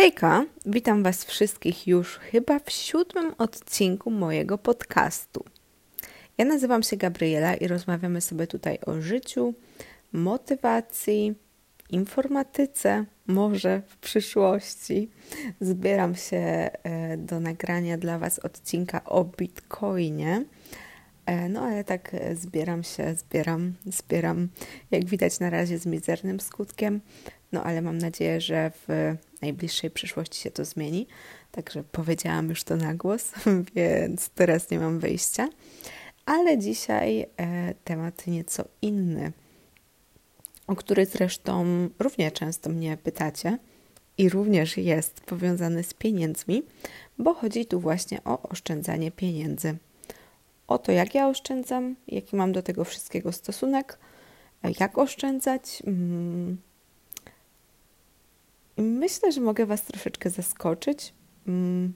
Hejka, witam Was wszystkich już chyba w siódmym odcinku mojego podcastu. Ja nazywam się Gabriela i rozmawiamy sobie tutaj o życiu, motywacji, informatyce, może w przyszłości. Zbieram się e, do nagrania dla Was odcinka o Bitcoinie. E, no ale tak e, zbieram się, zbieram, zbieram, jak widać na razie z mizernym skutkiem. No ale mam nadzieję, że w najbliższej przyszłości się to zmieni. Także powiedziałam już to na głos, więc teraz nie mam wyjścia. Ale dzisiaj e, temat nieco inny, o który zresztą równie często mnie pytacie i również jest powiązany z pieniędzmi, bo chodzi tu właśnie o oszczędzanie pieniędzy. O to, jak ja oszczędzam, jaki mam do tego wszystkiego stosunek, jak oszczędzać. Mm, Myślę, że mogę Was troszeczkę zaskoczyć, mm,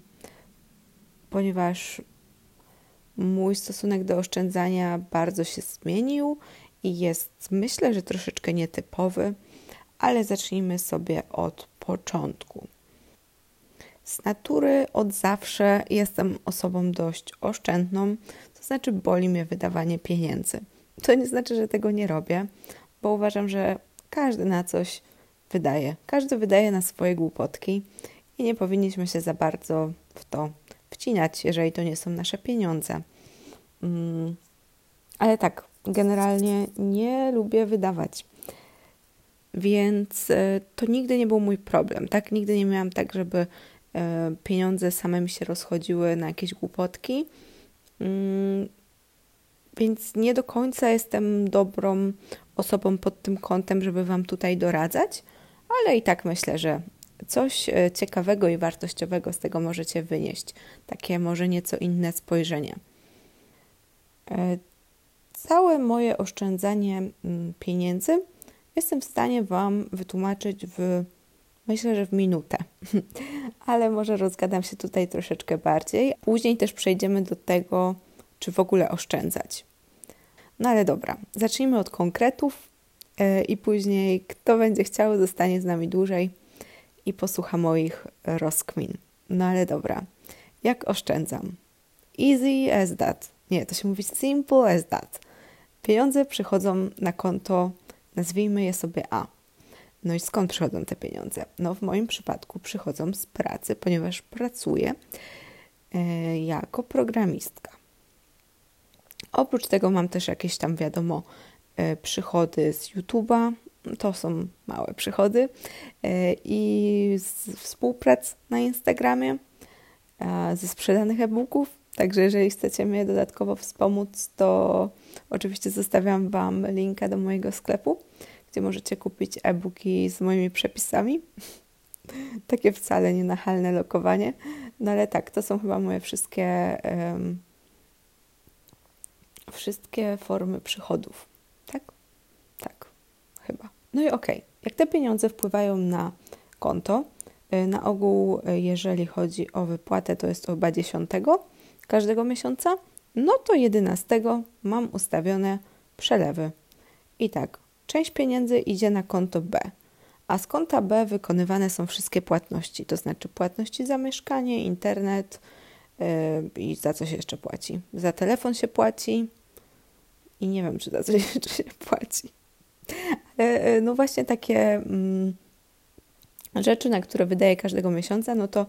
ponieważ mój stosunek do oszczędzania bardzo się zmienił i jest, myślę, że troszeczkę nietypowy, ale zacznijmy sobie od początku. Z natury od zawsze jestem osobą dość oszczędną, to znaczy boli mnie wydawanie pieniędzy. To nie znaczy, że tego nie robię, bo uważam, że każdy na coś wydaje. Każdy wydaje na swoje głupotki i nie powinniśmy się za bardzo w to wcinać, jeżeli to nie są nasze pieniądze. Mm, ale tak, generalnie nie lubię wydawać. Więc e, to nigdy nie był mój problem, tak? Nigdy nie miałam tak, żeby e, pieniądze same mi się rozchodziły na jakieś głupotki. Mm, więc nie do końca jestem dobrą osobą pod tym kątem, żeby Wam tutaj doradzać ale i tak myślę, że coś e, ciekawego i wartościowego z tego możecie wynieść. Takie może nieco inne spojrzenie. E, całe moje oszczędzanie mm, pieniędzy jestem w stanie Wam wytłumaczyć w myślę, że w minutę. Ale może rozgadam się tutaj troszeczkę bardziej. Później też przejdziemy do tego, czy w ogóle oszczędzać. No ale dobra, zacznijmy od konkretów. E, i później kto będzie chciał, zostanie z nami dłużej i posłucha moich rozkmin. No ale dobra, jak oszczędzam? Easy as that. Nie, to się mówi simple as that. Pieniądze przychodzą na konto, nazwijmy je sobie A. No i skąd przychodzą te pieniądze? No w moim przypadku przychodzą z pracy, ponieważ pracuję e, jako programistka. Oprócz tego mam też jakieś tam, wiadomo, przychody z YouTube'a, to są małe przychody, e, i z współprac na Instagramie, ze sprzedanych e-booków. Także jeżeli chcecie mnie dodatkowo wspomóc, to oczywiście zostawiam Wam linka do mojego sklepu, gdzie możecie kupić e-booki z moimi przepisami. Takie wcale nie nachalne lokowanie. No ale tak, to są chyba moje wszystkie um, wszystkie formy przychodów. No i okej, okay. jak te pieniądze wpływają na konto, y, na ogół, y, jeżeli chodzi o wypłatę, to jest chyba 10 każdego miesiąca, no to 11 mam ustawione przelewy. I tak, część pieniędzy idzie na konto B, a z konta B wykonywane są wszystkie płatności, to znaczy płatności za mieszkanie, internet yy, i za co się jeszcze płaci. Za telefon się płaci i nie wiem, czy za coś jeszcze się płaci. E, no właśnie takie mm, rzeczy, na które wydaję każdego miesiąca, no to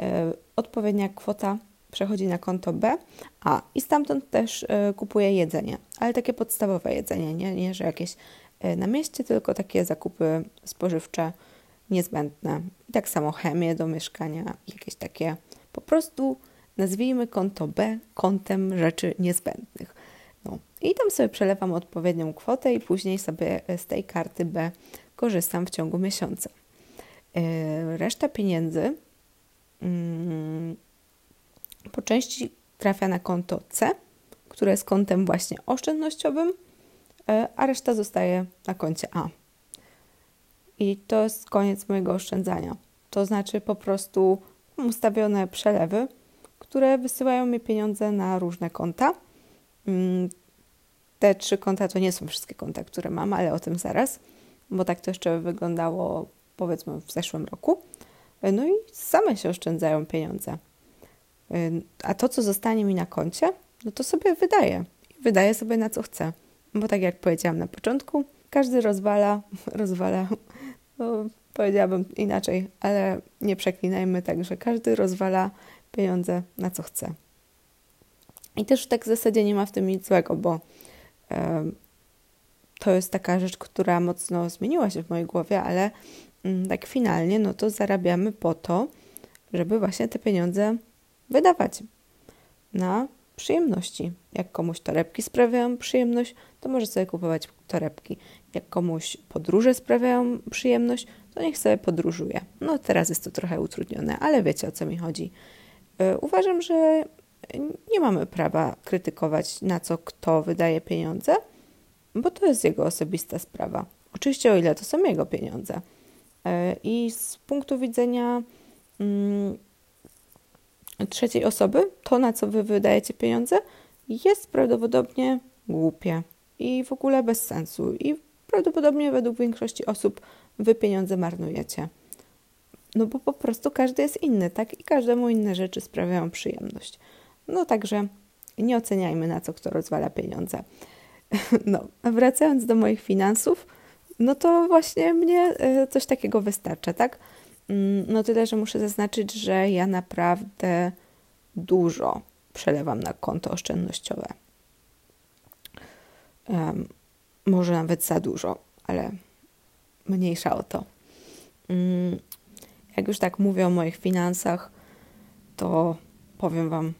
e, odpowiednia kwota przechodzi na konto B, a i stamtąd też e, kupuję jedzenie, ale takie podstawowe jedzenie, nie, nie że jakieś na mieście, tylko takie zakupy spożywcze niezbędne. I tak samo chemię do mieszkania, jakieś takie po prostu nazwijmy konto B kontem rzeczy niezbędnych. No. I tam sobie przelewam odpowiednią kwotę i później sobie z tej karty B korzystam w ciągu miesiąca. E, reszta pieniędzy mm, po części trafia na konto C, które jest kontem właśnie oszczędnościowym, e, a reszta zostaje na koncie A. I to jest koniec mojego oszczędzania. To znaczy po prostu ustawione przelewy, które wysyłają mi pieniądze na różne konta. Mm, te trzy konta to nie są wszystkie konta, które mam, ale o tym zaraz, bo tak to jeszcze wyglądało powiedzmy w zeszłym roku. No i same się oszczędzają pieniądze. A to, co zostanie mi na koncie, no to sobie wydaję. Wydaję sobie na co chcę. Bo tak jak powiedziałam na początku, każdy rozwala, rozwala, no, powiedziałabym inaczej, ale nie przeklinajmy tak, że każdy rozwala pieniądze na co chce. I też tak w zasadzie nie ma w tym nic złego, bo to jest taka rzecz, która mocno zmieniła się w mojej głowie, ale mm, tak finalnie, no to zarabiamy po to, żeby właśnie te pieniądze wydawać na przyjemności. Jak komuś torebki sprawiają przyjemność, to może sobie kupować torebki. Jak komuś podróże sprawiają przyjemność, to niech sobie podróżuje. No teraz jest to trochę utrudnione, ale wiecie o co mi chodzi. E, uważam, że nie mamy prawa krytykować, na co kto wydaje pieniądze, bo to jest jego osobista sprawa. Oczywiście, o ile to są jego pieniądze. E, I z punktu widzenia mm, trzeciej osoby, to na co wy wydajecie pieniądze, jest prawdopodobnie głupie i w ogóle bez sensu. I prawdopodobnie według większości osób wy pieniądze marnujecie. No bo po prostu każdy jest inny, tak? I każdemu inne rzeczy sprawiają przyjemność. No także nie oceniajmy na co kto rozwala pieniądze. No, a wracając do moich finansów, no to właśnie mnie e, coś takiego wystarcza, tak? Mm, no tyle, że muszę zaznaczyć, że ja naprawdę dużo przelewam na konto oszczędnościowe. Może nawet za dużo, ale mniejsza o to. Um, jak już tak mówię o moich finansach, to powiem Wam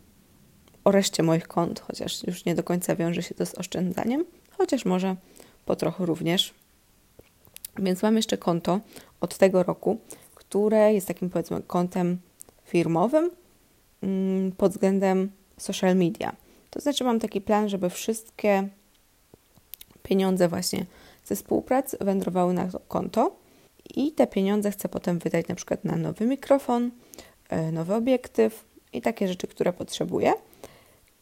o reszcie moich kont, chociaż już nie do końca wiąże się to z oszczędzaniem, chociaż może po trochu również. Więc mam jeszcze konto od tego roku, które jest takim powiedzmy kontem firmowym mm, pod względem social media. To znaczy mam taki plan, żeby wszystkie pieniądze właśnie ze współprac wędrowały na to konto i te pieniądze chcę potem wydać na przykład na nowy mikrofon, e, nowy obiektyw i takie rzeczy, które potrzebuję.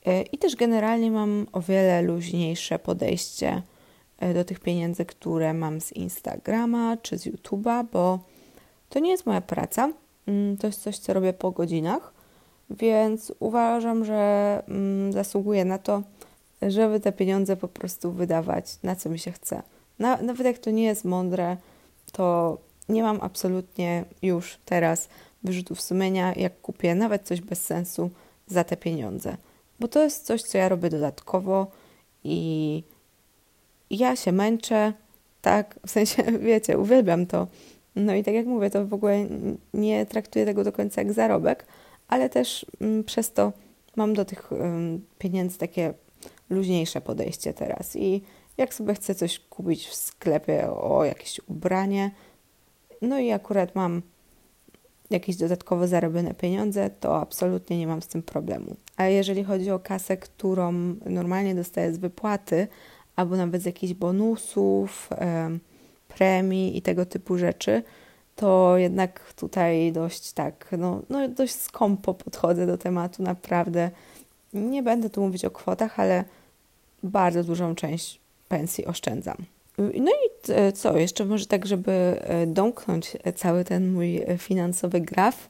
E, I też generalnie mam o wiele luźniejsze podejście e, do tych pieniędzy, które mam z Instagrama czy z YouTube'a, bo to nie jest moja praca. Mm, to jest coś, co robię po godzinach, więc uważam, że mm, zasługuję na to, żeby te pieniądze po prostu wydawać na co mi się chce. Nawet jak to nie jest mądre, to nie mam absolutnie już teraz wyrzutów sumienia, jak kupię nawet coś bez sensu za te pieniądze. Bo to jest coś, co ja robię dodatkowo i ja się męczę, tak, w sensie, wiecie, uwielbiam to. No i tak jak mówię, to w ogóle nie traktuję tego do końca jak zarobek, ale też mm, przez to mam do tych pieniędzy takie luźniejsze podejście teraz. I jak sobie chcę coś kupić w sklepie, o jakieś ubranie, no i akurat mam jakieś dodatkowo zarobione pieniądze, to absolutnie nie mam z tym problemu. A jeżeli chodzi o kasę, którą normalnie dostaję z wypłaty, albo nawet z jakichś bonusów, premii i tego typu rzeczy, to jednak tutaj dość tak, no, no dość skąpo podchodzę do tematu, naprawdę. Nie będę tu mówić o kwotach, ale bardzo dużą część pensji oszczędzam. No i e, co, jeszcze może tak, żeby e, domknąć cały ten mój finansowy graf,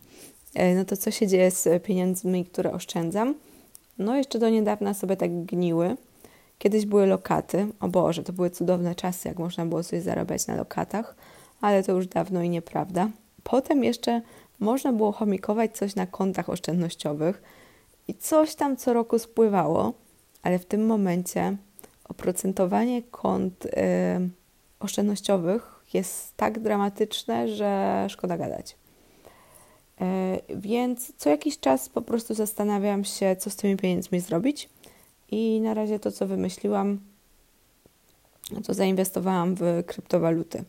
e, no to co się dzieje z pieniędzmi, które oszczędzam? No jeszcze do niedawna sobie tak gniły. Kiedyś były lokaty, o Boże, to były cudowne czasy, jak można było sobie zarabiać na lokatach, ale to już dawno i nieprawda. Potem jeszcze można było chomikować coś na kontach oszczędnościowych i coś tam co roku spływało, ale w tym momencie oprocentowanie kont y, oszczędnościowych jest tak dramatyczne, że szkoda gadać. Y, więc co jakiś czas po prostu zastanawiam się, co z tymi pieniędzmi zrobić. I na razie to, co wymyśliłam, to zainwestowałam w kryptowaluty.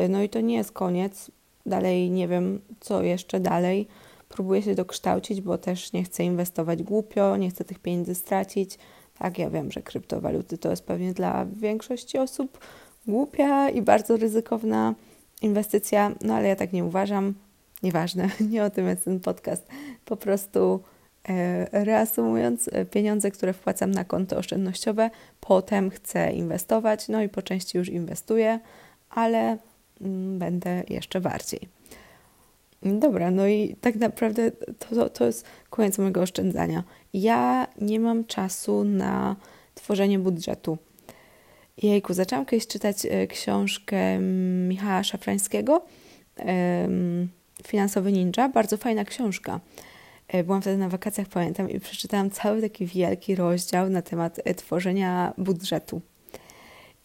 Y, no i to nie jest koniec. Dalej nie wiem, co jeszcze dalej. Próbuję się dokształcić, bo też nie chcę inwestować głupio, nie chcę tych pieniędzy stracić tak, ja wiem, że kryptowaluty to jest pewnie dla większości osób głupia i bardzo ryzykowna inwestycja, no ale ja tak nie uważam. Nieważne, nie o tym jest ten podcast. Po prostu e, reasumując, e, pieniądze, które wpłacam na konto oszczędnościowe, potem chcę inwestować, no i po części już inwestuję, ale mm, będę jeszcze bardziej. Dobra, no i tak naprawdę to, to, to jest koniec mojego oszczędzania. Ja nie mam czasu na tworzenie budżetu. Jejku, zaczęłam kiedyś czytać e, książkę Michała Szafrańskiego, Finansowy Ninja, bardzo fajna książka. E, byłam wtedy na wakacjach, pamiętam, i przeczytałam cały taki wielki rozdział na temat e, tworzenia budżetu.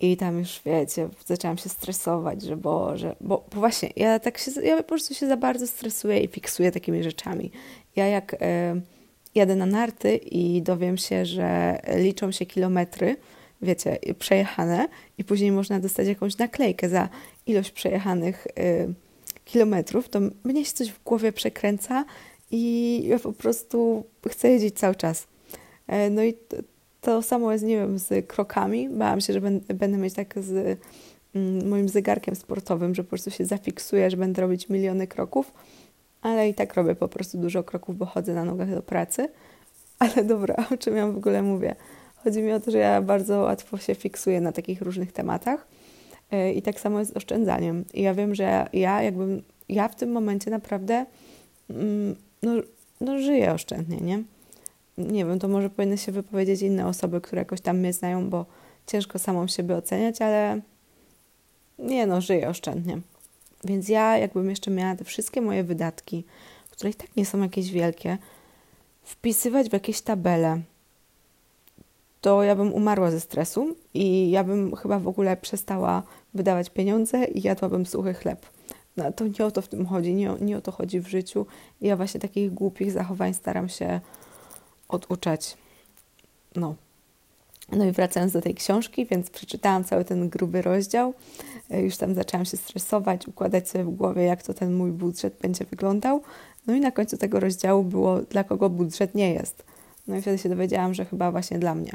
I tam już, wiecie, zaczęłam się stresować, że Boże, bo, bo właśnie, ja tak się, ja po prostu się za bardzo stresuję i fiksuję takimi rzeczami. Ja jak y, jadę na narty i dowiem się, że liczą się kilometry, wiecie, przejechane i później można dostać jakąś naklejkę za ilość przejechanych y, kilometrów, to mnie się coś w głowie przekręca i ja po prostu chcę jeździć cały czas. E, no i to samo jest, nie wiem, z krokami. Bałam się, że będę mieć tak z mm, moim zegarkiem sportowym, że po prostu się zafiksuję, że będę robić miliony kroków, ale i tak robię po prostu dużo kroków, bo chodzę na nogach do pracy. Ale dobra, o czym ja w ogóle mówię? Chodzi mi o to, że ja bardzo łatwo się fiksuję na takich różnych tematach e, i tak samo jest z oszczędzaniem. I ja wiem, że ja jakbym, ja w tym momencie naprawdę mm, no, no żyję oszczędnie, nie? Nie wiem, to może powinny się wypowiedzieć inne osoby, które jakoś tam mnie znają, bo ciężko samą siebie oceniać, ale nie no, żyję oszczędnie. Więc ja jakbym jeszcze miała te wszystkie moje wydatki, które i tak nie są jakieś wielkie, wpisywać w jakieś tabele, to ja bym umarła ze stresu i ja bym chyba w ogóle przestała wydawać pieniądze i jadłabym suchy chleb. No to nie o to w tym chodzi, nie o, nie o to chodzi w życiu. Ja właśnie takich głupich zachowań staram się oduczać. No. No i wracając do tej książki, więc przeczytałam cały ten gruby rozdział. E, już tam zaczęłam się stresować, układać sobie w głowie, jak to ten mój budżet będzie wyglądał. No i na końcu tego rozdziału było, dla kogo budżet nie jest. No i wtedy się dowiedziałam, że chyba właśnie dla mnie.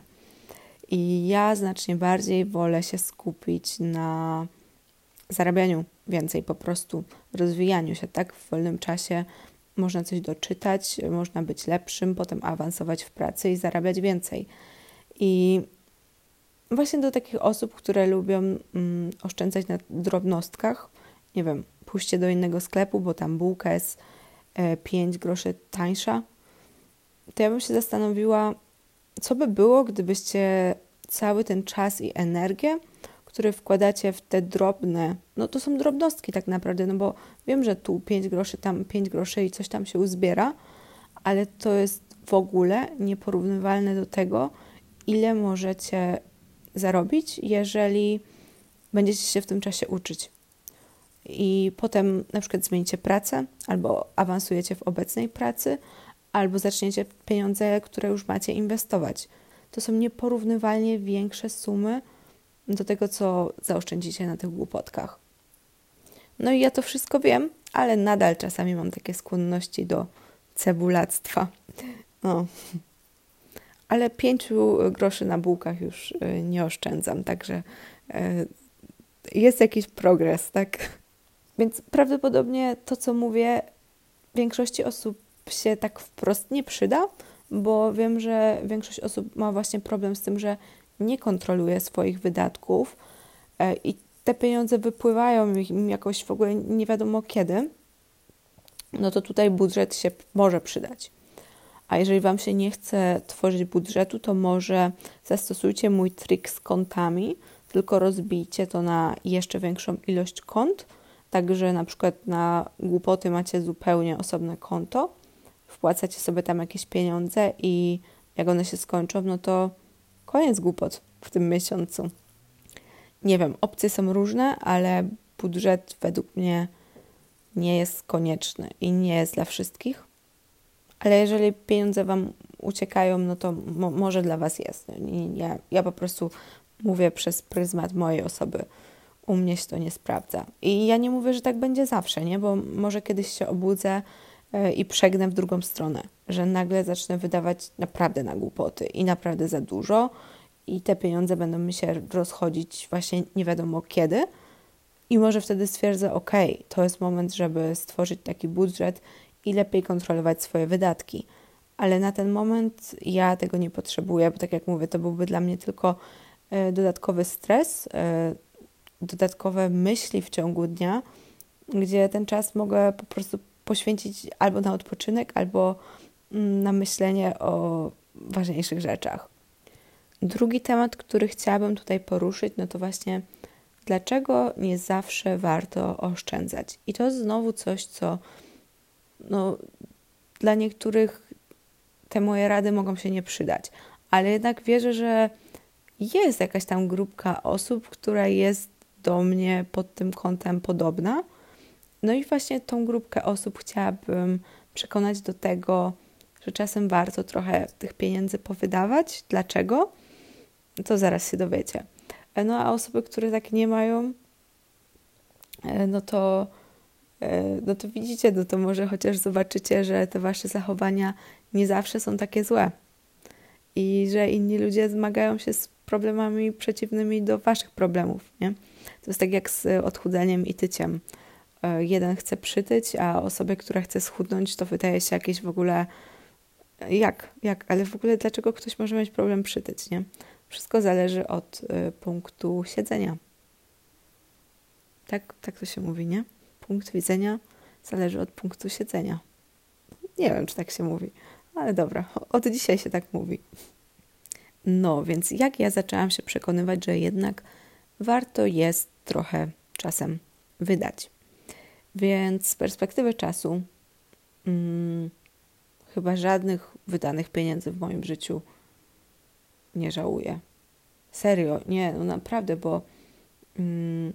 I ja znacznie bardziej wolę się skupić na zarabianiu więcej, po prostu rozwijaniu się, tak? W wolnym czasie można coś doczytać, można być lepszym, potem awansować w pracy i zarabiać więcej. I właśnie do takich osób, które lubią mm, oszczędzać na drobnostkach, nie wiem, pójście do innego sklepu, bo tam bułka jest e, 5 groszy tańsza, to ja bym się zastanowiła, co by było, gdybyście cały ten czas i energię, które wkładacie w te drobne, no to są drobnostki tak naprawdę, no bo wiem, że tu 5 groszy, tam 5 groszy i coś tam się uzbiera, ale to jest w ogóle nieporównywalne do tego, ile możecie zarobić, jeżeli będziecie się w tym czasie uczyć. I potem na przykład zmienicie pracę, albo awansujecie w obecnej pracy, albo zaczniecie pieniądze, które już macie inwestować. To są nieporównywalnie większe sumy do tego, co zaoszczędzicie na tych głupotkach. No i ja to wszystko wiem, ale nadal czasami mam takie skłonności do cebulactwa. No. Ale pięciu groszy na bułkach już y, nie oszczędzam, także y, jest jakiś progres, tak? Więc prawdopodobnie to, co mówię, większości osób się tak wprost nie przyda, bo wiem, że większość osób ma właśnie problem z tym, że nie kontroluje swoich wydatków e, i te pieniądze wypływają im jakoś w ogóle nie wiadomo kiedy, no to tutaj budżet się może przydać. A jeżeli Wam się nie chce tworzyć budżetu, to może zastosujcie mój trik z kontami, tylko rozbijcie to na jeszcze większą ilość kont, także na przykład na głupoty macie zupełnie osobne konto, wpłacacie sobie tam jakieś pieniądze i jak one się skończą, no to koniec głupot w tym miesiącu. Nie wiem, opcje są różne, ale budżet według mnie nie jest konieczny i nie jest dla wszystkich. Ale jeżeli pieniądze Wam uciekają, no to mo może dla Was jest. Ja, ja po prostu mówię przez pryzmat mojej osoby. U mnie się to nie sprawdza. I ja nie mówię, że tak będzie zawsze, nie? Bo może kiedyś się obudzę i przegnę w drugą stronę, że nagle zacznę wydawać naprawdę na głupoty i naprawdę za dużo i te pieniądze będą mi się rozchodzić właśnie nie wiadomo kiedy i może wtedy stwierdzę, ok, to jest moment, żeby stworzyć taki budżet i lepiej kontrolować swoje wydatki. Ale na ten moment ja tego nie potrzebuję, bo tak jak mówię, to byłby dla mnie tylko e, dodatkowy stres, e, dodatkowe myśli w ciągu dnia, gdzie ten czas mogę po prostu poświęcić albo na odpoczynek, albo mm, na myślenie o ważniejszych rzeczach. Drugi temat, który chciałabym tutaj poruszyć, no to właśnie dlaczego nie zawsze warto oszczędzać. I to znowu coś, co no, dla niektórych te moje rady mogą się nie przydać, ale jednak wierzę, że jest jakaś tam grupka osób, która jest do mnie pod tym kątem podobna. No i właśnie tą grupkę osób chciałabym przekonać do tego, że czasem warto trochę tych pieniędzy powydawać. Dlaczego? To zaraz się dowiecie. No a osoby, które tak nie mają, e, no to, e, no to widzicie, no to może chociaż zobaczycie, że te wasze zachowania nie zawsze są takie złe i że inni ludzie zmagają się z problemami przeciwnymi do waszych problemów, nie? To jest tak jak z odchudzeniem i tyciem. E, jeden chce przytyć, a osobie, która chce schudnąć, to wydaje się jakieś w ogóle jak, jak, ale w ogóle dlaczego ktoś może mieć problem przytyć, nie? Wszystko zależy od y, punktu siedzenia. Tak, tak to się mówi, nie? Punkt widzenia zależy od punktu siedzenia. Nie wiem, czy tak się mówi, ale dobra, od dzisiaj się tak mówi. No, więc jak ja zaczęłam się przekonywać, że jednak warto jest trochę czasem wydać. Więc z perspektywy czasu, hmm, chyba żadnych wydanych pieniędzy w moim życiu nie żałuję. Serio, nie, no naprawdę, bo mm,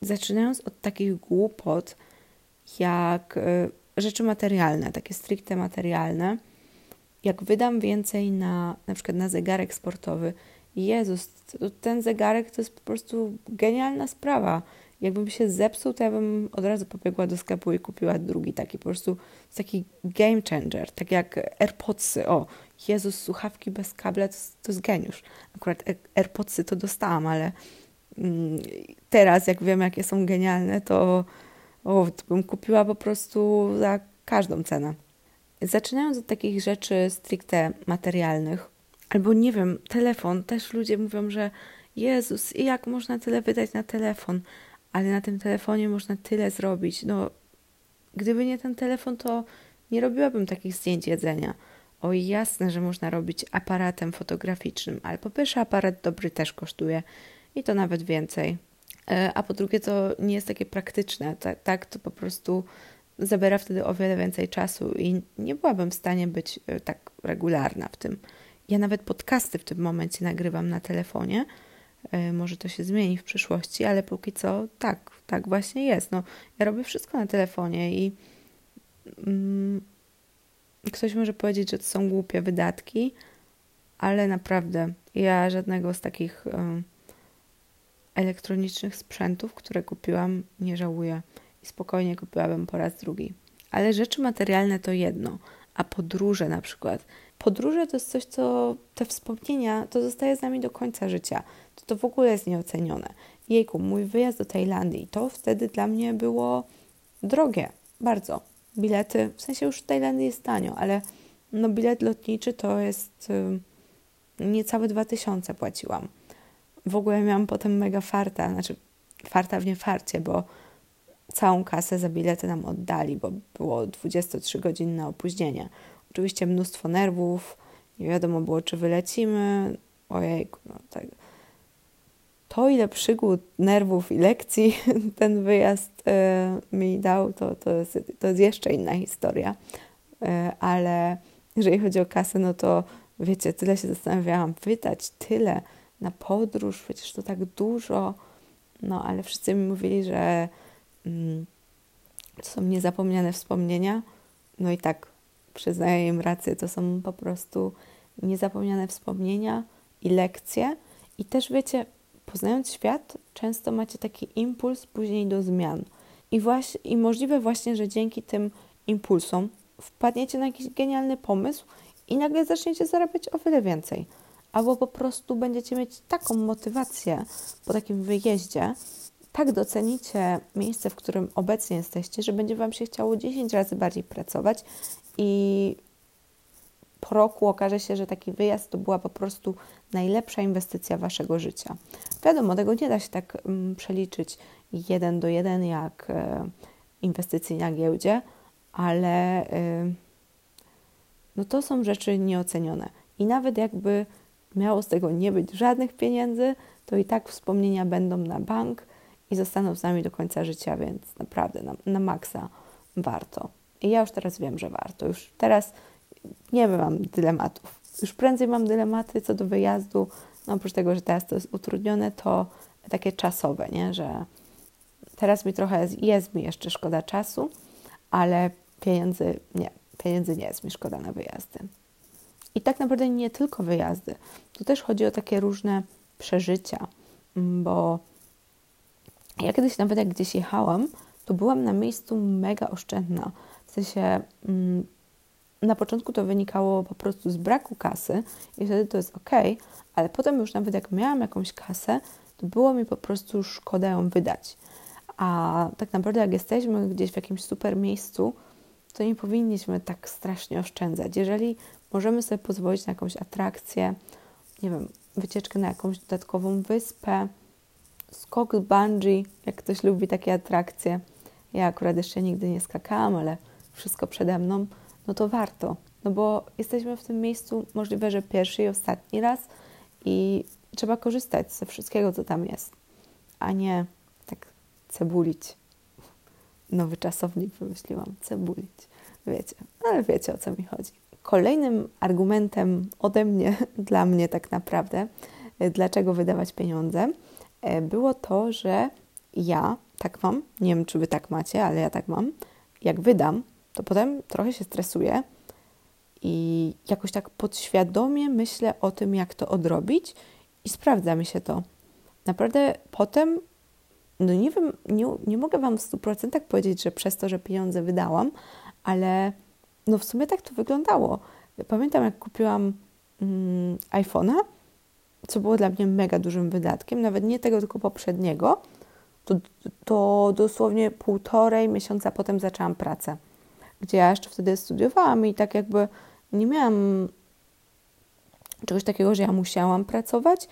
zaczynając od takich głupot, jak y, rzeczy materialne, takie stricte materialne, jak wydam więcej na na przykład na zegarek sportowy, Jezus, ten zegarek to jest po prostu genialna sprawa. Jakbym się zepsuł, to ja bym od razu pobiegła do sklepu i kupiła drugi taki po prostu taki game changer, tak jak AirPodsy. O, Jezus, słuchawki bez kabla to, to jest geniusz. Akurat AirPodsy to dostałam, ale mm, teraz jak wiem, jakie są genialne, to, o, to bym kupiła po prostu za każdą cenę. Zaczynając od takich rzeczy stricte materialnych, albo nie wiem, telefon. Też ludzie mówią, że Jezus, jak można tyle wydać na telefon? Ale na tym telefonie można tyle zrobić. No, gdyby nie ten telefon, to nie robiłabym takich zdjęć jedzenia. O jasne, że można robić aparatem fotograficznym, ale po pierwsze aparat dobry też kosztuje i to nawet więcej. E, a po drugie to nie jest takie praktyczne. Tak, tak to po prostu zabiera wtedy o wiele więcej czasu i nie byłabym w stanie być e, tak regularna w tym. Ja nawet podcasty w tym momencie nagrywam na telefonie, może to się zmieni w przyszłości, ale póki co tak, tak właśnie jest. No, ja robię wszystko na telefonie i mm, ktoś może powiedzieć, że to są głupie wydatki, ale naprawdę ja żadnego z takich elektronicznych sprzętów, które kupiłam, nie żałuję i spokojnie kupiłabym po raz drugi. Ale rzeczy materialne to jedno, a podróże na przykład. Podróże to jest coś, co te wspomnienia to zostaje z nami do końca życia to to w ogóle jest nieocenione. Jejku, mój wyjazd do Tajlandii, to wtedy dla mnie było drogie, bardzo. Bilety, w sensie już w Tajlandii jest tanio, ale no bilet lotniczy to jest y, niecałe 2000 płaciłam. W ogóle miałam potem mega farta, znaczy farta w niefarcie, bo całą kasę za bilety nam oddali, bo było 23-godzinne opóźnienie. Oczywiście mnóstwo nerwów, nie wiadomo było, czy wylecimy. Ojejku, no tak to, ile przygód, nerwów i lekcji ten wyjazd e, mi dał, to, to, jest, to jest jeszcze inna historia. E, ale jeżeli chodzi o kasę, no to wiecie, tyle się zastanawiałam, wydać tyle na podróż, przecież to tak dużo. No, ale wszyscy mi mówili, że mm, to są niezapomniane wspomnienia. No i tak, przyznaję im rację, to są po prostu niezapomniane wspomnienia i lekcje. I też wiecie, poznając świat, często macie taki impuls później do zmian. I, właśnie, I możliwe właśnie, że dzięki tym impulsom wpadniecie na jakiś genialny pomysł i nagle zaczniecie zarabiać o wiele więcej. Albo po prostu będziecie mieć taką motywację po takim wyjeździe, tak docenicie miejsce, w którym obecnie jesteście, że będzie Wam się chciało 10 razy bardziej pracować i po roku okaże się, że taki wyjazd to była po prostu najlepsza inwestycja Waszego życia. Wiadomo, tego nie da się tak um, przeliczyć jeden do jeden jak e, inwestycji na giełdzie, ale no to są rzeczy nieocenione. I nawet jakby miało z tego nie być żadnych pieniędzy, to i tak wspomnienia będą na bank i zostaną z nami do końca życia, więc naprawdę na, na maksa warto. I ja już teraz wiem, że warto. Już teraz nie mam dylematów. Już prędzej mam dylematy co do wyjazdu. No oprócz tego, że teraz to jest utrudnione, to takie czasowe, nie? że teraz mi trochę jest, jest mi jeszcze szkoda czasu, ale pieniędzy nie, pieniędzy nie jest mi szkoda na wyjazdy. I tak naprawdę nie tylko wyjazdy. Tu też chodzi o takie różne przeżycia, bo ja kiedyś nawet jak gdzieś jechałam, to byłam na miejscu mega oszczędna. W sensie mm, na początku to wynikało po prostu z braku kasy i wtedy to jest ok, ale potem już nawet jak miałam jakąś kasę, to było mi po prostu szkoda ją wydać. A tak naprawdę jak jesteśmy gdzieś w jakimś super miejscu, to nie powinniśmy tak strasznie oszczędzać. Jeżeli możemy sobie pozwolić na jakąś atrakcję, nie wiem, wycieczkę na jakąś dodatkową wyspę, skok bungee, jak ktoś lubi takie atrakcje. Ja akurat jeszcze nigdy nie skakałam, ale wszystko przede mną, no to warto. No bo jesteśmy w tym miejscu możliwe, że pierwszy i ostatni raz i trzeba korzystać ze wszystkiego, co tam jest, a nie tak cebulić. Nowy czasownik wymyśliłam, cebulić. Wiecie, ale wiecie o co mi chodzi. Kolejnym argumentem ode mnie, dla mnie tak naprawdę, e, dlaczego wydawać pieniądze, e, było to, że ja tak mam, nie wiem czy wy tak macie, ale ja tak mam, jak wydam, to potem trochę się stresuję i jakoś tak podświadomie myślę o tym, jak to odrobić i sprawdza mi się to. Naprawdę potem, no nie wiem, nie, nie mogę Wam w 100% powiedzieć, że przez to, że pieniądze wydałam, ale no w sumie tak to wyglądało. Pamiętam, jak kupiłam mm, iPhone'a, co było dla mnie mega dużym wydatkiem, nawet nie tego, tylko poprzedniego, to, to dosłownie półtorej miesiąca potem zaczęłam pracę, gdzie ja jeszcze wtedy studiowałam i tak jakby nie miałam czegoś takiego, że ja musiałam pracować,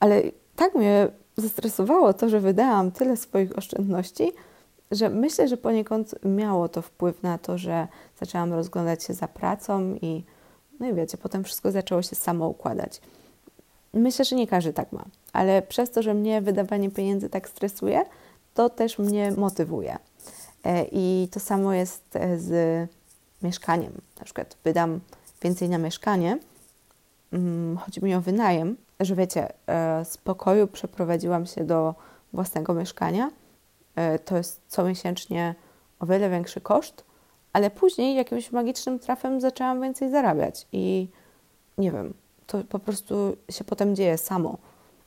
ale tak mnie zestresowało to, że wydałam tyle swoich oszczędności, że myślę, że poniekąd miało to wpływ na to, że zaczęłam rozglądać się za pracą i no i wiecie, potem wszystko zaczęło się samo układać. Myślę, że nie każdy tak ma, ale przez to, że mnie wydawanie pieniędzy tak stresuje, to też mnie motywuje. E, I to samo jest e, z mieszkaniem. Na przykład wydam więcej na mieszkanie, mm, chodzi mi o wynajem, że wiecie, e, z pokoju przeprowadziłam się do własnego mieszkania. To jest comiesięcznie o wiele większy koszt, ale później jakimś magicznym trafem zaczęłam więcej zarabiać i nie wiem, to po prostu się potem dzieje samo.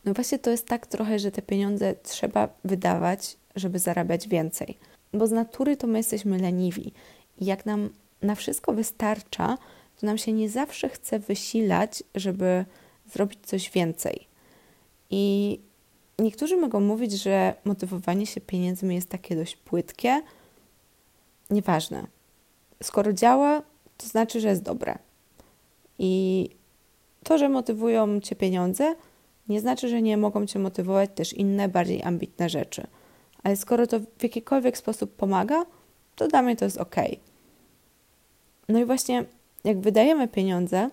No właśnie to jest tak trochę, że te pieniądze trzeba wydawać, żeby zarabiać więcej. Bo z natury to my jesteśmy leniwi. I jak nam na wszystko wystarcza, to nam się nie zawsze chce wysilać, żeby zrobić coś więcej. I niektórzy mogą mówić, że motywowanie się pieniędzmi jest takie dość płytkie. Nieważne. Skoro działa, to znaczy, że jest dobre. I to, że motywują cię pieniądze, nie znaczy, że nie mogą cię motywować też inne, bardziej ambitne rzeczy. Ale skoro to w jakikolwiek sposób pomaga, to dla mnie to jest ok. No i właśnie, jak wydajemy pieniądze,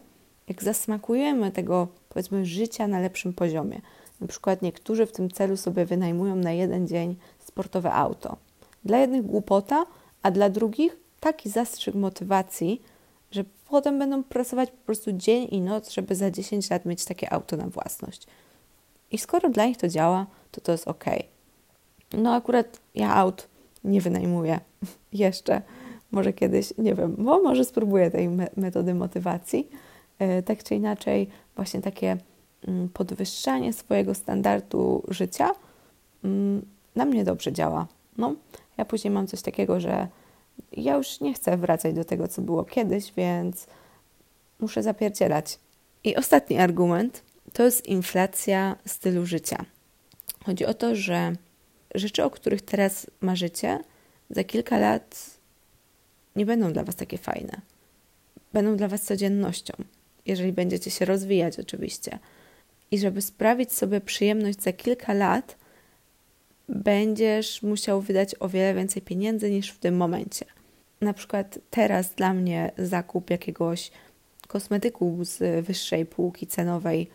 jak zasmakujemy tego, powiedzmy, życia na lepszym poziomie. Na przykład niektórzy w tym celu sobie wynajmują na jeden dzień sportowe auto. Dla jednych głupota, a dla drugich taki zastrzyk motywacji, że potem będą pracować po prostu dzień i noc, żeby za 10 lat mieć takie auto na własność. I skoro dla nich to działa, to to jest ok. No akurat ja aut nie wynajmuję jeszcze. Może kiedyś, nie wiem, bo może spróbuję tej me metody motywacji. Yy, tak czy inaczej, właśnie takie yy, podwyższanie swojego standardu życia yy, na mnie dobrze działa. No, ja później mam coś takiego, że ja już nie chcę wracać do tego, co było kiedyś, więc muszę zapierdzielać. I ostatni argument to jest inflacja stylu życia. Chodzi o to, że rzeczy, o których teraz marzycie, za kilka lat nie będą dla Was takie fajne. Będą dla Was codziennością, jeżeli będziecie się rozwijać, oczywiście. I żeby sprawić sobie przyjemność za kilka lat, będziesz musiał wydać o wiele więcej pieniędzy niż w tym momencie. na przykład teraz dla mnie zakup jakiegoś kosmetyku z wyższej półki cenowej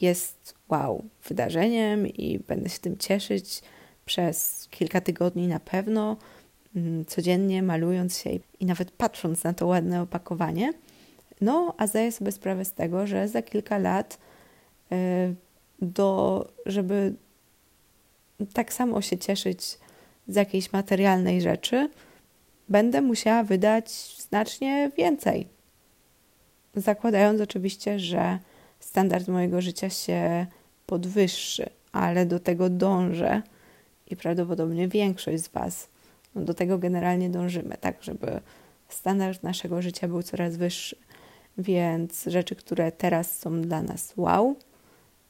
jest wow, wydarzeniem i będę się tym cieszyć przez kilka tygodni na pewno, mm, codziennie malując się i nawet patrząc na to ładne opakowanie. No, a zdaję sobie sprawę z tego, że za kilka lat, e, do, żeby tak samo się cieszyć z jakiejś materialnej rzeczy, będę musiała wydać znacznie więcej. Zakładając oczywiście, że standard mojego życia się podwyższy, ale do tego dążę i prawdopodobnie większość z Was no do tego generalnie dążymy, tak, żeby standard naszego życia był coraz wyższy. Więc rzeczy, które teraz są dla nas wow,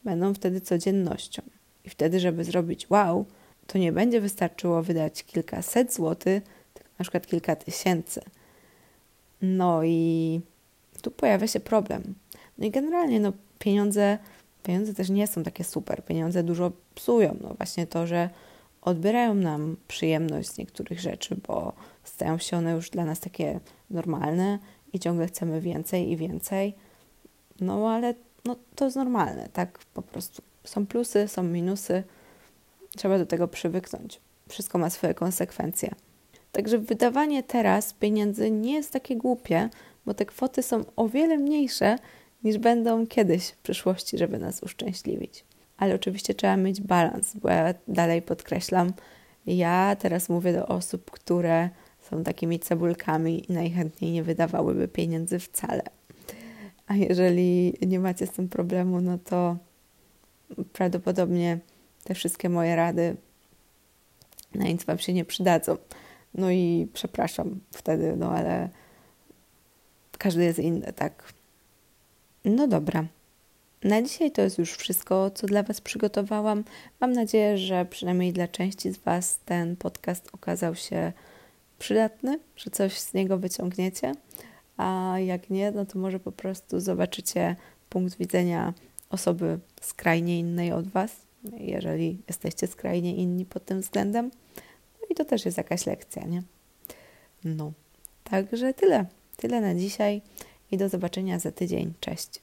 będą wtedy codziennością. I wtedy, żeby zrobić wow, to nie będzie wystarczyło wydać kilkaset złotych, tylko na przykład kilka tysięcy. No i tu pojawia się problem. No i generalnie no, pieniądze, pieniądze też nie są takie super. Pieniądze dużo psują. No właśnie to, że odbierają nam przyjemność z niektórych rzeczy, bo stają się one już dla nas takie normalne i ciągle chcemy więcej i więcej. No ale no, to jest normalne, tak? Po prostu są plusy, są minusy. Trzeba do tego przywyknąć. Wszystko ma swoje konsekwencje. Także wydawanie teraz pieniędzy nie jest takie głupie, bo te kwoty są o wiele mniejsze niż będą kiedyś w przyszłości, żeby nas uszczęśliwić. Ale oczywiście trzeba mieć balans, bo ja dalej podkreślam, ja teraz mówię do osób, które są takimi cebulkami i najchętniej nie wydawałyby pieniędzy wcale. A jeżeli nie macie z tym problemu, no to prawdopodobnie te wszystkie moje rady na nic Wam się nie przydadzą. No i przepraszam wtedy, no ale każdy jest inny, tak? No dobra. Na dzisiaj to jest już wszystko, co dla Was przygotowałam. Mam nadzieję, że przynajmniej dla części z Was ten podcast okazał się przydatny, że coś z niego wyciągniecie, a jak nie, no to może po prostu zobaczycie punkt widzenia osoby skrajnie innej od Was, jeżeli jesteście skrajnie inni pod tym względem. No i to też jest jakaś lekcja, nie? No, także tyle. Tyle na dzisiaj i do zobaczenia za tydzień. Cześć.